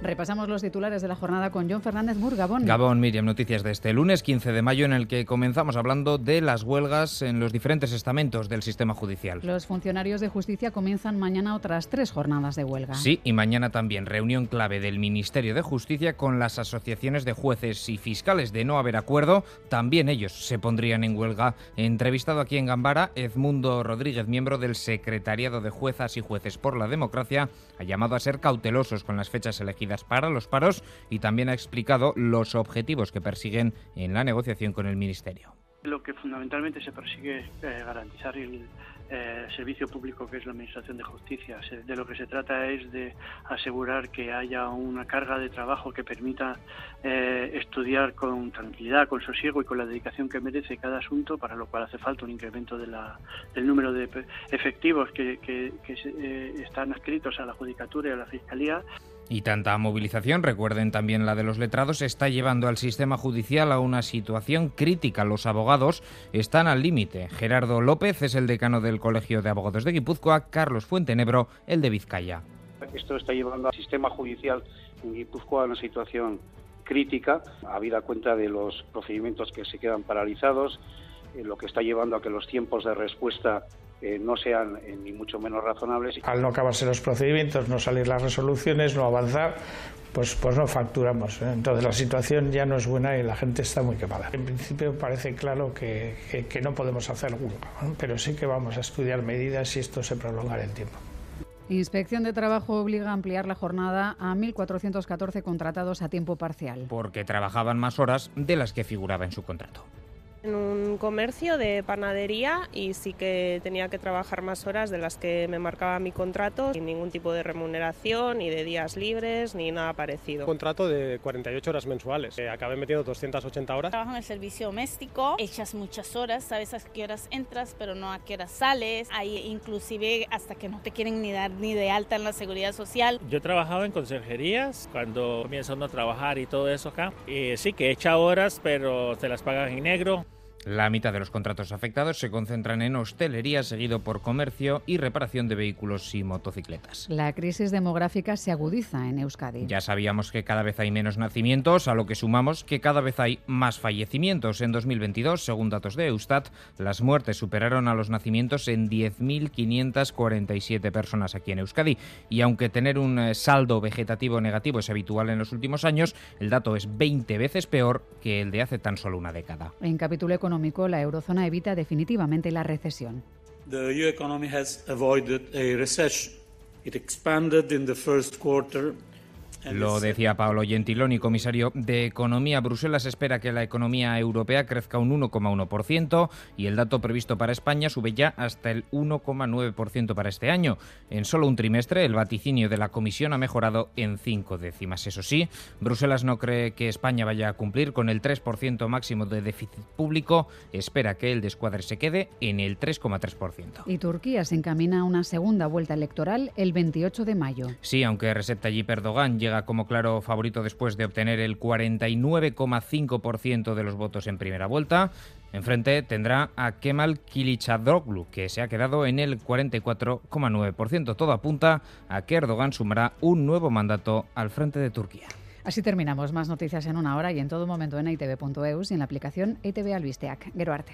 Repasamos los titulares de la jornada con John Fernández Mur, Gabón. Gabón, Miriam, noticias de este lunes 15 de mayo en el que comenzamos hablando de las huelgas en los diferentes estamentos del sistema judicial. Los funcionarios de justicia comienzan mañana otras tres jornadas de huelga. Sí, y mañana también reunión clave del Ministerio de Justicia con las asociaciones de jueces y fiscales. De no haber acuerdo, también ellos se pondrían en huelga. Entrevistado aquí en Gambara, Edmundo Rodríguez, miembro del Secretariado de Juezas y Jueces por la Democracia, ha llamado a ser cautelosos con las fechas elegidas para los paros y también ha explicado los objetivos que persiguen en la negociación con el Ministerio. Lo que fundamentalmente se persigue es eh, garantizar el eh, servicio público que es la Administración de Justicia. De lo que se trata es de asegurar que haya una carga de trabajo que permita eh, estudiar con tranquilidad, con sosiego y con la dedicación que merece cada asunto, para lo cual hace falta un incremento de la, del número de efectivos que, que, están adscritos a la Judicatura y a la Fiscalía. Y tanta movilización, recuerden también la de los letrados, está llevando al sistema judicial a una situación crítica. Los abogados están al límite. Gerardo López es el decano del Colegio de Abogados de Guipúzcoa, Carlos Fuentenebro, el de Vizcaya. Esto está llevando al sistema judicial en Guipúzcoa a una situación crítica, habida cuenta de los procedimientos que se quedan paralizados, eh, lo que está llevando a que los tiempos de respuesta eh, no sean eh, ni mucho menos razonables. Al no acabarse los procedimientos, no salir las resoluciones, no avanzar, pues, pues no facturamos. ¿eh? Entonces la situación ya no es buena y la gente está muy quemada. En principio parece claro que, que, no podemos hacer huelga, pero sí que vamos a estudiar medidas si esto se prolonga en el tiempo. Inspección de Trabajo obliga a ampliar la jornada a 1.414 contratados a tiempo parcial. Porque trabajaban más horas de las que figuraba en su contrato en un comercio de panadería y sí que tenía que trabajar más horas de las que me marcaba mi contrato, sin ningún tipo de remuneración, ni de días libres, ni nada parecido. contrato de 48 horas mensuales. Eh, acabé metiendo 280 horas. Trabajo en el servicio doméstico, echas muchas horas, sabes a qué horas entras, pero no a qué horas sales. Ahí inclusive hasta que no te quieren ni dar ni de alta en la seguridad social. Yo he trabajado en conserjerías cuando comienzan a trabajar y todo eso acá. Y sí que echa horas, pero te las pagan en negro. La mitad de los contratos afectados se concentran en hostelería, seguido por comercio y reparación de vehículos y motocicletas. La crisis demográfica se agudiza en Euskadi. Ya sabíamos que cada vez hay menos nacimientos, a lo que sumamos que cada vez hay más fallecimientos. En 2022, según datos de Eustat, las muertes superaron a los nacimientos en 10.547 personas aquí en Euskadi. Y aunque tener un eh, saldo vegetativo negativo es habitual en los últimos años, el dato es 20 veces peor que el de hace tan solo una década. En capítulo económico, la eurozona evita definitivamente la recesión. The EU economy has avoided a recession. It expanded in the first quarter lo decía Paolo Gentiloni, comisario de Economía. Bruselas espera que la economía europea crezca un 1,1% y el dato previsto para España sube ya hasta el 1,9% para este año. En solo un trimestre, el vaticinio de la Comisión ha mejorado en cinco décimas. Eso sí, Bruselas no cree que España vaya a cumplir con el 3% máximo de déficit público. Espera que el descuadre se quede en el 3,3%. Y Turquía se encamina a una segunda vuelta electoral el 28 de mayo. Sí, aunque Recep Tayyip Erdogan llega como claro favorito después de obtener el 49,5% de los votos en primera vuelta. Enfrente tendrá a Kemal Kılıçdaroğlu, que se ha quedado en el 44,9%. Todo apunta a que Erdogan sumará un nuevo mandato al frente de Turquía. Así terminamos. Más noticias en una hora y en todo momento en itv.eus y en la aplicación ITV Albisteac. Gero arte.